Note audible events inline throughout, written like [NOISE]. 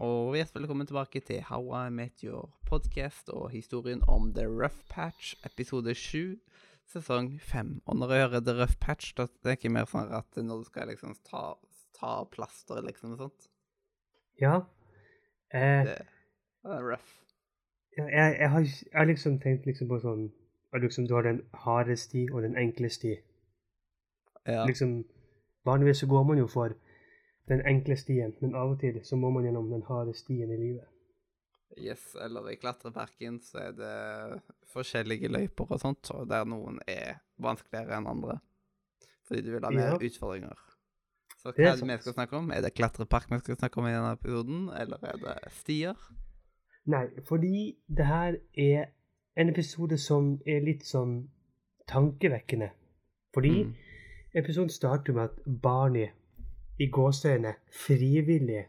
Og hjertelig velkommen tilbake til How I Met Your Podcast og historien om The Rough Patch, episode 7, sesong 5. Og når jeg hører The Rough Patch, da er det ikke mer sånn at når du skal liksom ta, ta plaster, liksom, og sånt. Ja. Eh, Det er rough. ja, jeg, jeg, har, jeg har liksom tenkt liksom på sånn liksom Du har den harde sti og den enkle sti. Ja. Liksom, vanligvis så går man jo for den enkle stien, men av og til så må man gjennom den harde stien i livet. Yes, eller i klatreparken så er det forskjellige løyper og sånt, og der noen er vanskeligere enn andre. Fordi du vil ha mer Ja. utfordringer. Så hva er det vi skal snakke om? Er det klatrepark vi skal snakke om i denne episoden, eller er det stier? Nei, fordi det her er en episode som er litt sånn tankevekkende. Fordi Mm. episoden starter med at Barney i gåseøyne frivillig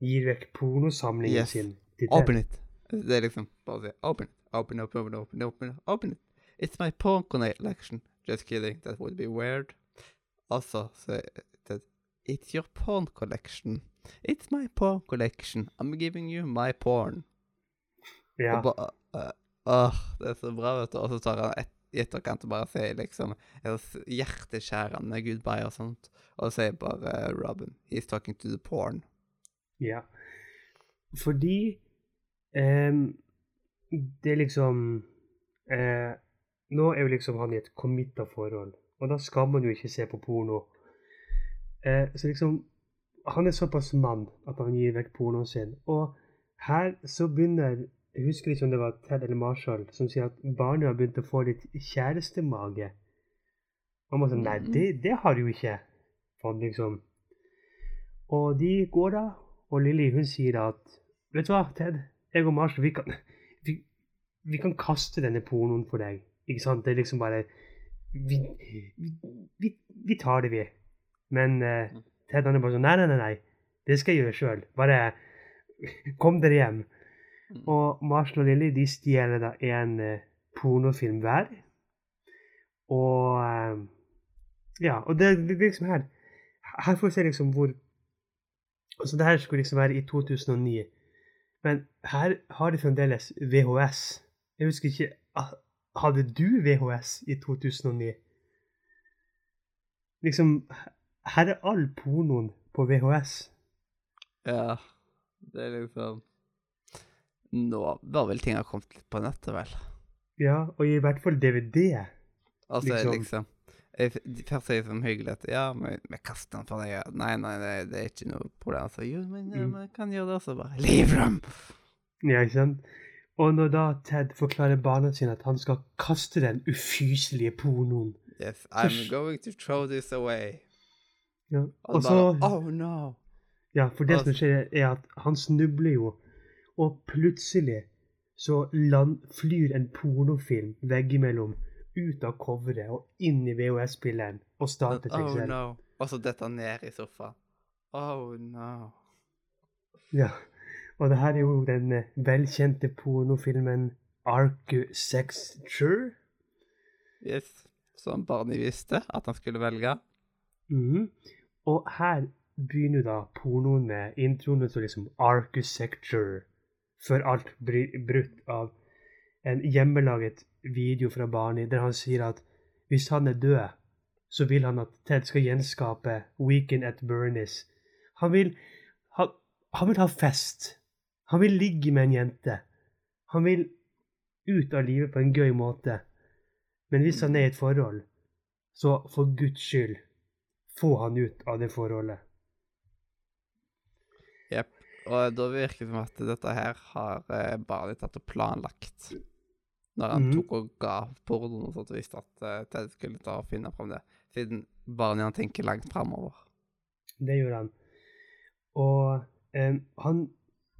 gir vekk pornosamlingen Yes. sin til Open it. Det er liksom bare å si open it. Open, open, open, open, open, open it. It's my porn collection. Just kidding, that would be weird. Altså, så det, It's your porn collection. It's my porn collection. I'm giving you my porn. Ja. Og ba, uh, uh, det er så bra, vet du. Og så tar han et, i etterkant og bare sier liksom hjerteskjærende goodbye og sånt. Og sier bare Robin He's talking to the porn. ja. Fordi ehm, det er liksom eh, Nå er jo liksom han i et committa forhold, og da skal man jo ikke se på porno. Eh, så liksom Han er såpass mann at han gir vekk pornoen sin. Og her så begynner Jeg husker ikke om det var Ted eller Marshall som sier at barnet har begynt å få litt kjærestemage. Og man sånn Nei, det, det har du jo ikke. Sånn liksom. Og de går da, og Lilly hun sier at Vet du hva, Ted? Jeg og Marshall, vi kan, vi, vi kan kaste denne pornoen for deg. Ikke sant? Det er liksom bare Vi, vi, vi, tar det, vi. Men uh, Ted han er bare sånn Nei, nei, nei. nei. Det skal jeg gjøre sjøl. Bare kom dere hjem. Og Marshall og Lilly de stjeler da en uh, pornofilm hver. Og uh, Ja, og det, det er liksom her Her får vi se liksom hvor Altså, det her skulle liksom være i 2009. Men her har de fremdeles VHS. Jeg husker ikke ah, Hadde du VHS i 2009? Liksom Her er all pornoen på VHS. Ja, det er liksom Nå var vel ting har kommet litt på nettet, vel? Ja, og i hvert fall DVD. Altså, Liksom. liksom, Først sier jeg som hyggelig at ja, vi, vi kaster den for deg. ja. Nei, nei, det, det er ikke noe problem. Så jo, men vi Mm. kan gjøre det også, bare. Leave them! Ja, ikke sant? Og når da Ted forklarer barna sine at han skal kaste den ufyselige pornoen Yes, I'm going to throw this away. ja. Og så oh no. Ja, for det som skjer, er at han snubler jo, og plutselig så land, flyr en pornofilm veggimellom ut av coveret og inn i VHS-spilleren og starte seg Oh selv. no. Og så detter han ned i sofaen. Oh no. Ja. Og det her er jo den eh, velkjente pornofilmen Architecture. Yes. Som Barney visste at han skulle velge. Mm. Og her begynner da pornoen med introen som liksom Architecture, før alt blir brutt av en hjemmelaget video fra Barney der han sier at hvis han er død, så vil han at Ted skal gjenskape Weekend at Bernies. Han vil, han, han vil ha fest. Han vil ligge med en jente. Han vil ut av livet på en gøy måte. Men hvis han er i et forhold, så for Guds skyld, få han ut av det forholdet. Jepp. Og da virker det som at dette her har eh, Barney tatt og planlagt. Når han mm. tok og ga pornoen sånt, og visste at uh, Ted skulle ta og finne fram det. Siden Barney han tenker langt framover. Det gjorde han. Og um, han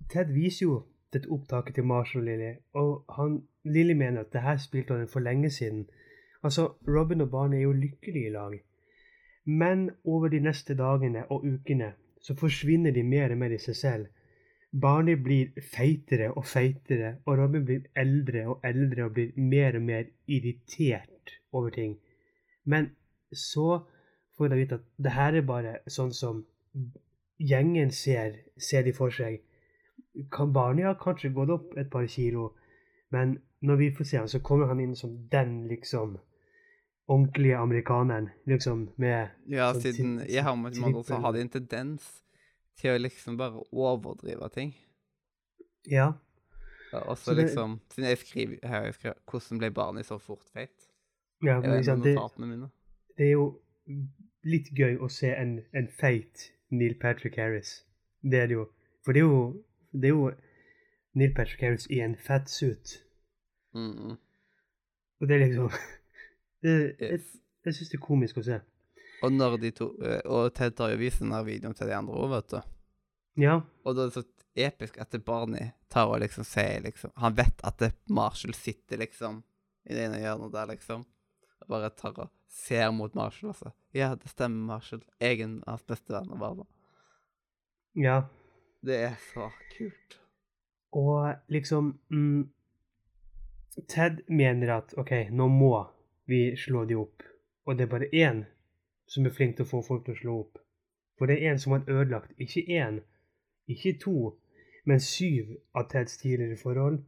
Ted viser jo dette opptaket til Marshall og Lily, og han, Lily mener at det her spilte han for lenge siden. Altså, Robin og Barney er jo lykkelige i lag. Men over de neste dagene og ukene så forsvinner de mer og mer i seg selv. Barney blir feitere og feitere, og Robin blir eldre og eldre og blir mer og mer irritert over ting. Men så får de vite at det her er bare sånn som gjengen ser, ser de for seg. Kan Barney har kanskje gått opp et par kilo, men når vi får se han, så kommer han inn som den, liksom ordentlige amerikaneren, liksom, med Ja, sånn siden jeg har med Much Mother så trippel- en tendens til å liksom bare overdrive ting. Ja. Og Så liksom Siden jeg skriver her jeg skriver, 'Hvordan ble barnet så fort feit?' ja men liksom, det, det er jo litt gøy å se en, en feit Neil Patrick Harris. Det er det jo. For det er jo, det er jo Neil Patrick Harris i en fatsuit. Mm, Og det er liksom [LAUGHS] det, Jeg, jeg syns det er komisk å se. Og når de to eh, Og Ted tar jo vist den der videoen til de andre òg, vet du. Ja. Og da er det så episk at Barney tar og liksom sier liksom Han vet at Marshall sitter liksom i det ene hjørnet der, liksom. Og bare tar og ser mot Marshall, altså. Ja, det stemmer, Marshall. Egen av hans beste venner, bare. Ja. Det er så kult. Og liksom mm, Ted mener at OK, nå må vi slå de opp. Og det er bare én som er flink til å få folk til å slå opp. For det er en som har ødelagt ikke én, ikke to, men syv av Teds tidligere forhold,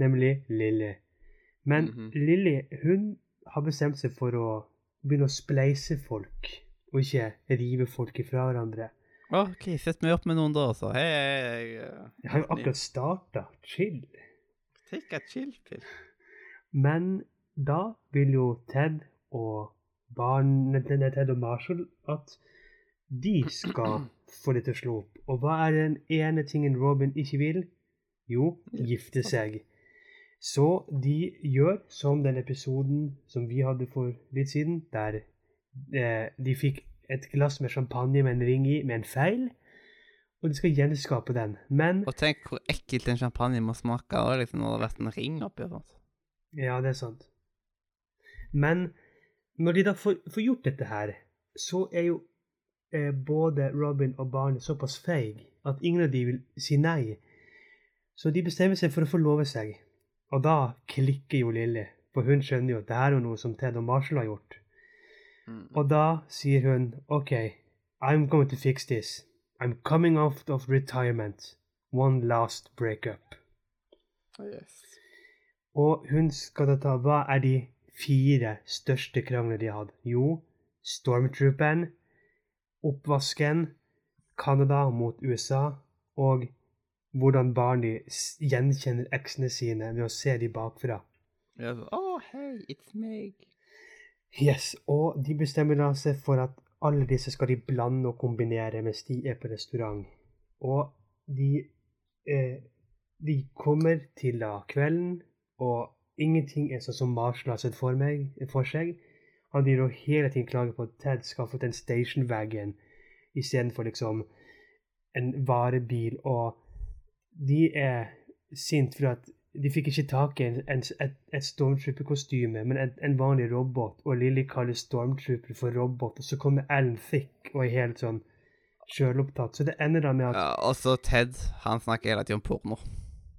nemlig Lilly. Men Mhm. Lilly, hun har bestemt seg for å begynne å spleise folk, og ikke rive folk ifra hverandre. OK, sett meg opp med noen da, altså. Hei, hei, hei. Jeg har jo akkurat starta. Chill. Take a chill pill. Men da vil jo Ted og barnet til Ted og Marshall at de skal få det til å slå opp. Og hva er den ene tingen Robin ikke vil? Jo, gifte seg. Så de gjør som den episoden som vi hadde for litt siden, der eh, de fikk et glass med champagne med en ring i med en feil, og de skal gjenskape den. Men Og tenk hvor ekkelt en champagne må smake da, liksom, når det har vært en ring oppi og sånt. Ja, det er sant. Men når de da får, får gjort dette her, så er jo eh, både Robin og barnet såpass feig at ingen av de vil si nei. Så de bestemmer seg for å forlove seg. Og da klikker jo Lilly, for hun skjønner jo at det her er noe som Ted og Marshall har gjort. Mm. Og da sier hun OK, I'm going to fix this. I'm coming out of retirement. One last breakup. Yes. Og hun skal da ta Hva er de fire største krangler de hadde? Jo, Stormtrooperen, Oppvasken, Canada mot USA og hvordan Barney gjenkjenner eksene sine ved å se de bakfra. Ja, så, oh, hey, it's meg. Yes, Og de bestemmer da seg for at alle disse skal de blande og kombinere mens de er på restaurant. Og de, eh, de kommer til da kvelden, og ingenting er sånn som Marshall har sett for, meg, for seg. Han driver og hele tiden klager på at Ted skal ha fått en stationwagon istedenfor liksom en varebil. Og de er sint for at de fikk ikke tak i en, en, et, et stormtrooper-kostyme, men en, en vanlig robot. Og Lilly kaller stormtrooper for robot, og så kommer Alan Thick og er helt sånn sjølopptatt. Så det ender da med at Ja, og så Ted, han snakker hele tiden om porno.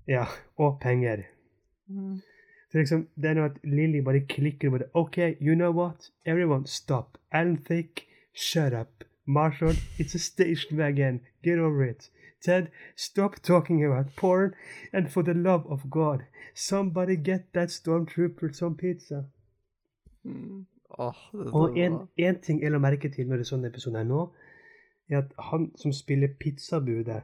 Ja, og penger. Så liksom, det er noe at Lilly bare klikker på det. OK, you know what? Everyone stop. Alan Thick, shut up. Marshall, it's a station wagon. Get over it. Ted, stop talking about porn. And for the love of God, somebody get that stormtrooper some pizza. Mm. Oh, det Og en, en ting jeg la merke til når det er sånn episode her nå, er at han som spiller pizzabudet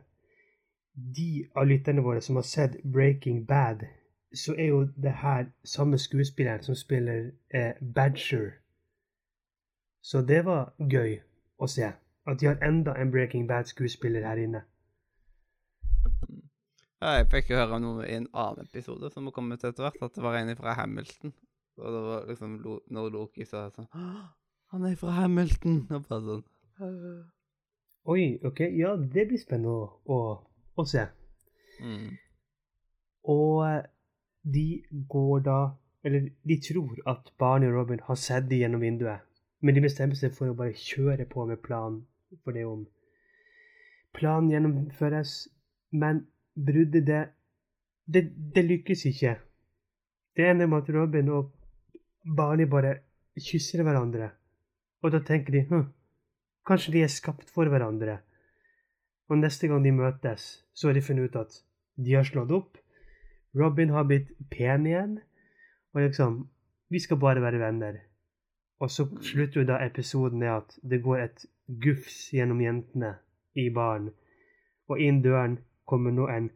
De av lytterne våre som har sett Breaking Bad, så er jo det her samme skuespilleren som spiller eh, Badger. Så det var gøy å se. At de har enda en Breaking Bad-skuespiller her inne. Ja, jeg fikk jo høre om noe i en annen episode som har kommet etter hvert, at det var en fra Hamilton. Og det var liksom når Loki sa sånn Han er fra Hamilton! Og bare sånn Oi, ok, ja, det blir spennende å, å, å se. mm. Og eh, de går da Eller de tror at Barney og Robin har sett dem gjennom vinduet, men de bestemmer seg for å bare kjøre på med planen for det om Planen gjennomføres, men bruddet, det, det, det lykkes ikke. Det ender med at Robin og Barney bare kysser hverandre, og da tenker de hm, kanskje de er skapt for hverandre. Og neste gang de møtes, så har de funnet ut at de har slått opp. Robin har blitt pen igjen. Og liksom Vi skal bare være venner. Og så slutter jo da episoden med at det går et gufs gjennom jentene i baren. Og inn døren kommer nå en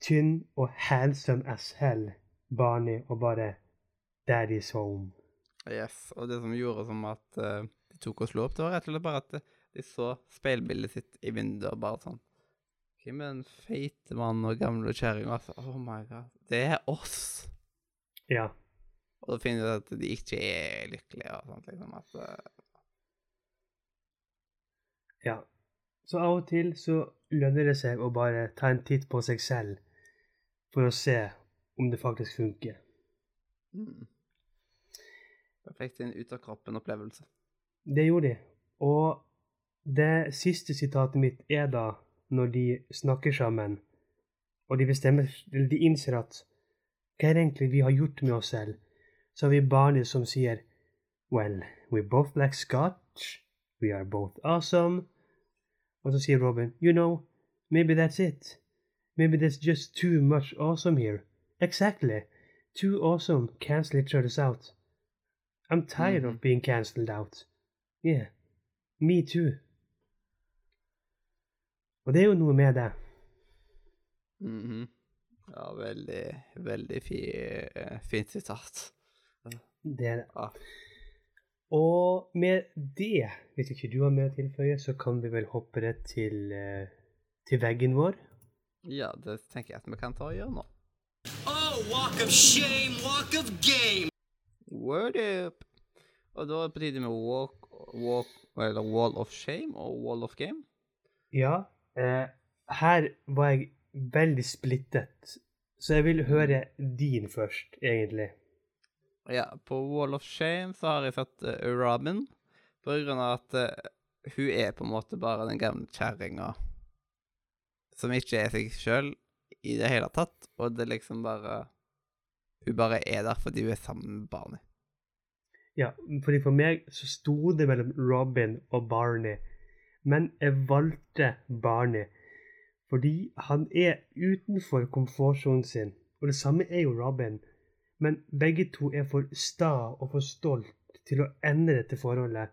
tynn og handsome as hell Barney og bare Daddy's home. Yes, og det som gjorde som at uh, de tok og slo opp, det var rett og slett bare at eh, de så speilbildet sitt i vinduet og bare sånn Hvem er den feite mannen og gamle kjerringa? Altså, oh my god. Det er oss! Ja. Og da finner du at de ikke er lykkelige og sånt, liksom. At uh... Ja. Så av og til så lønner det seg å bare ta en titt på seg selv for å se om det faktisk funker. mm. Perfekt en ut-av-kroppen-opplevelse. Det gjorde de. Og det siste sitatet mitt er da når de snakker sammen, og de bestemmer Eller de innser at hva er det egentlig vi har gjort med oss selv? Så har vi barnet som sier Well, we both like scotch. We are both awesome. Og så sier Robin, you know, maybe that's it. Maybe there's just too much awesome here. Exactly. Too awesome cancel each other's out. I'm tired of being cancelled out. Yeah. Me too. Og det er jo noe med det. Mhm. Ja, veldig, veldig fi, eh, fint sitat. Det er det. Ja. Og med det, hvis ikke du har mer å tilføye, så kan vi vel hoppe rett til, eh, til veggen vår. ja, det tenker jeg at vi kan ta og gjøre nå. Oh, walk of shame, walk of game. Word up! Og da er det med walk, walk, eller Wall of Shame og Wall of Game. Ja, eh, her var jeg veldig splittet, så jeg vil høre din først, egentlig. Ja, på Wall of Shame så har jeg sett uh, Robin, på grunn av at uh, hun er på en måte bare den gamle kjerringa som ikke er seg sjøl i det hele tatt, og det er liksom bare Hun bare er der fordi hun er sammen med barnet. Ja, fordi for meg så sto det mellom Robin og Barney, men jeg valgte Barney fordi han er utenfor komfortsonen sin, og det samme er jo Robin. Men begge to er for sta og for stolt til å ende dette forholdet.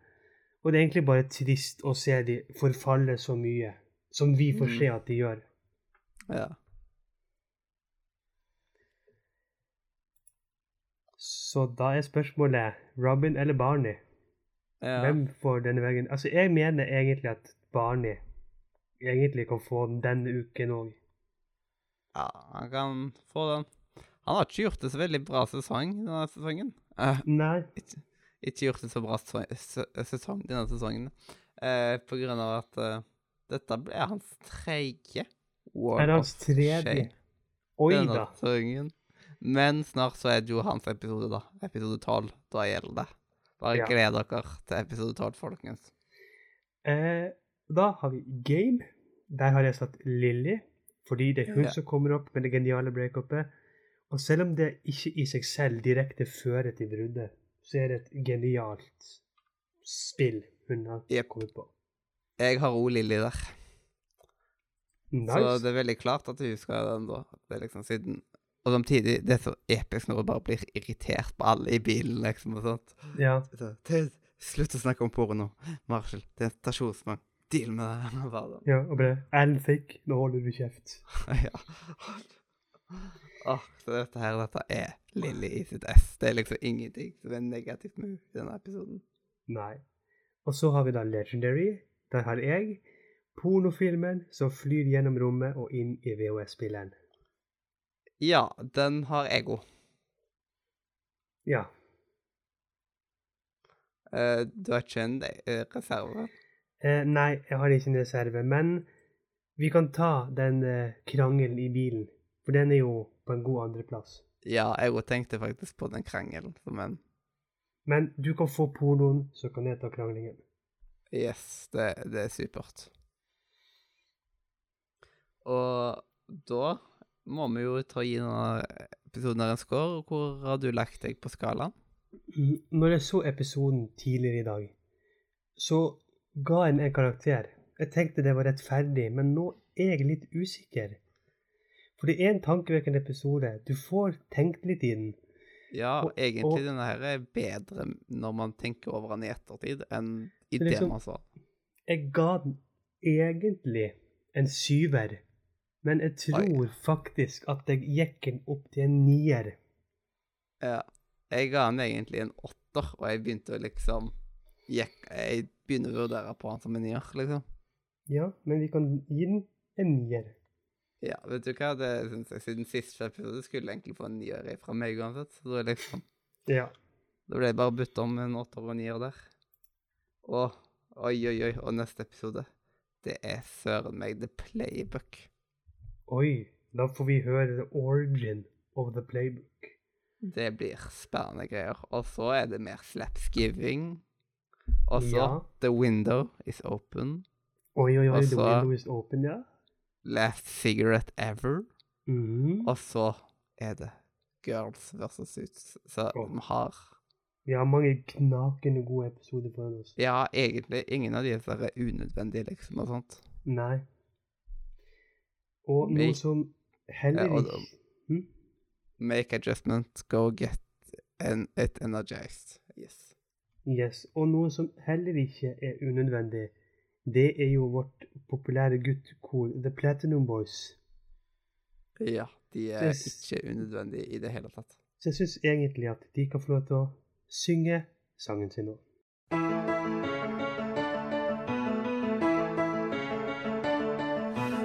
Og det er egentlig bare trist å se de forfalle så mye, som vi får Mm. se at de gjør. Ja. Så da er spørsmålet Robin eller Barney? Ja. Hvem får denne veien? Altså, jeg mener egentlig at Barney egentlig kan få den denne uken òg. ja, han kan få den. Han har ikke gjort det så veldig bra sesong denne sesongen. Uh, Nei. ikke, ikke gjort det så bra se- se- sesong denne sesongen. uh, på grunn av at uh, dette ble hans tredje War Er hans of tredje? Shame Oi denne da. sesongen. Men snart så er det jo hans episode, da. Episode 12. Da gjelder det. Bare gled dere til episode 12, folkens. Eh, da har vi Game. Der har jeg satt Lilly, fordi det er hun Ja. som kommer opp med det geniale breakupet. Og selv om det ikke i seg selv direkte fører til bruddet, så er det et genialt spill hun har yep. kommet på. Jeg har òg Lilly der. Så det er veldig klart at du husker den, da. Det er liksom siden Og samtidig, det er så episk når du bare blir irritert på alle i bilen, liksom, og sånt. Ja. Så, til, slutt å snakke om porno. Marshall, det er en stasjonsmann. Deal med det. [LAUGHS] Bare ja. Og bare Alan Fake, nå holder du kjeft. [LAUGHS] ja. Oh, så dette her, dette er Lilly i sitt ess. Det er liksom ingenting som er negativt med i denne episoden. Nei. Og så har vi da Legendary. Der har jeg pornofilmen som flyr gjennom rommet og inn i VHS-spilleren. Ja, den har òg. Ja. Uh, du har ikke en eh, reserve? Uh, nei, jeg har ikke en reserve, men vi kan ta den uh, krangelen i bilen. For den er jo på en god andreplass. Ja, jeg òg tenkte faktisk på den krangelen som en Men du kan få pornoen, så kan jeg ta kranglingen. Yes, det, det er supert. Og da må vi jo ta gi denne episoden en score. Hvor har du lagt deg på skalaen? Når jeg så episoden tidligere i dag, så ga jeg den en karakter. Jeg tenkte det var rettferdig, men nå er jeg litt usikker. For det er en tankevekkende episode. Du får tenkt litt i den. Ja, Og- egentlig og- denne her er bedre når man tenker over den i ettertid, enn i Det det liksom- man sa. Jeg ga den egentlig en syver, men jeg tror faktisk at jeg gikk den opp til en nier. Ja. Jeg ga den egentlig en åtter, og jeg begynte å liksom gikk, Jeg begynner å vurdere på han som en nier, liksom. Ja, men vi kan gi den en nier. Ja, vet du hva, det syns jeg siden siste episode skulle egentlig få en nier fra meg uansett. Så da liksom Ja. Da ble jeg bare bytta om en åtter og en nier der. Og oi, oi, oi, og neste episode, det er søren meg The Playbook. Oi, da får vi høre the origin of the playbook. Det blir spennende greier. Og så er det mer slapsgiving. Og så Ja. The Window is Open. Oi, oi, oi, the Altså- window is open, ja. Last Cigarette Ever. Mm. Og så er det Girls versus Suits. Så vi har Vi har mange knakende gode episoder foran oss. Ja, egentlig ingen av de er unødvendige, liksom, og sånt. Nei. Og noe som heller ikke hm? Make adjustment, go get an, it energized. Yes. Yes. Og noe som heller ikke er unødvendig, det er jo vårt populære guttekor The Platinum Boys. Ja, de er Det ikke unødvendige i det hele tatt. Så jeg syns egentlig at de kan få lov til å synge sangen sin nå.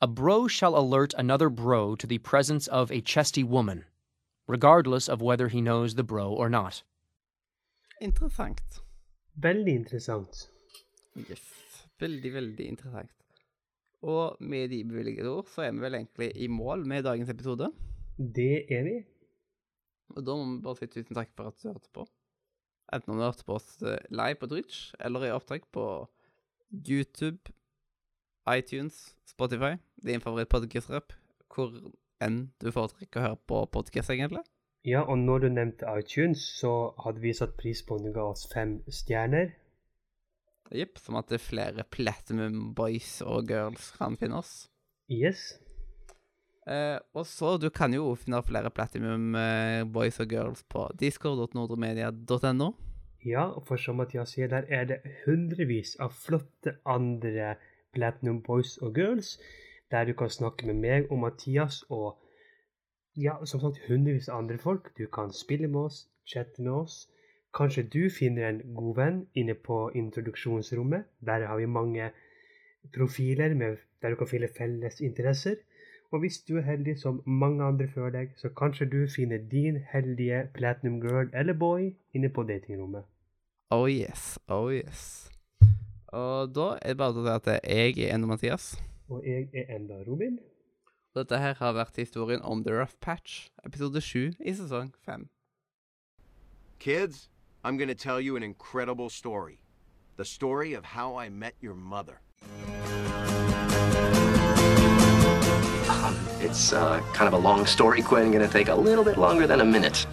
A bro shall alert another bro to the presence of a chesty woman, regardless of whether he knows the bro or not. Interessant. Veldig interessant. Yes. Veldig, veldig interessant. Og med de bevilgede ord, så er vi vel egentlig i mål med dagens episode. Det er vi. Og da må vi bare si tusen takk for at du hørte på. Enten om du hørte på oss eh, live på Twitch, eller i opptak på YouTube, iTunes, Spotify, din favoritt-podkast-rapp, hvor enn du foretrekker å høre på podkast, egentlig. Ja, og når du nevnte iTunes, så hadde vi satt pris på om du ga oss fem stjerner. Jepp, som at det er flere Platinum Boys og Girls kan finne oss. Yes. Eh, og så, du kan jo finne flere Platinum eh, Boys og Girls på discord.nordremedia.no. Ja, og for som Mathias sier, der er det hundrevis av flotte andre Platinum Boys og Girls, der du kan snakke med meg og Mathias og ja, som sagt, hundrevis av andre folk. Du kan spille med oss, chatte med oss. Kanskje du finner en god venn inne på introduksjonsrommet. Der har vi mange profiler med, der du kan finne felles interesser. Og hvis du er heldig som mange andre før deg, så kanskje du finner din heldige platinum girl eller boy inne på datingrommet. Oh yes, oh yes. Og da er det bare til å si at jeg er enda Mathias. Og jeg er enda Robin. Og dette her har vært historien om The Rough Patch, episode 7 i sesong 5. Kids, I'm going to tell you an incredible story. The story of how I met your mother. Um, it's uh, kind of a long story, Quinn. Gonna take a little bit longer than a minute.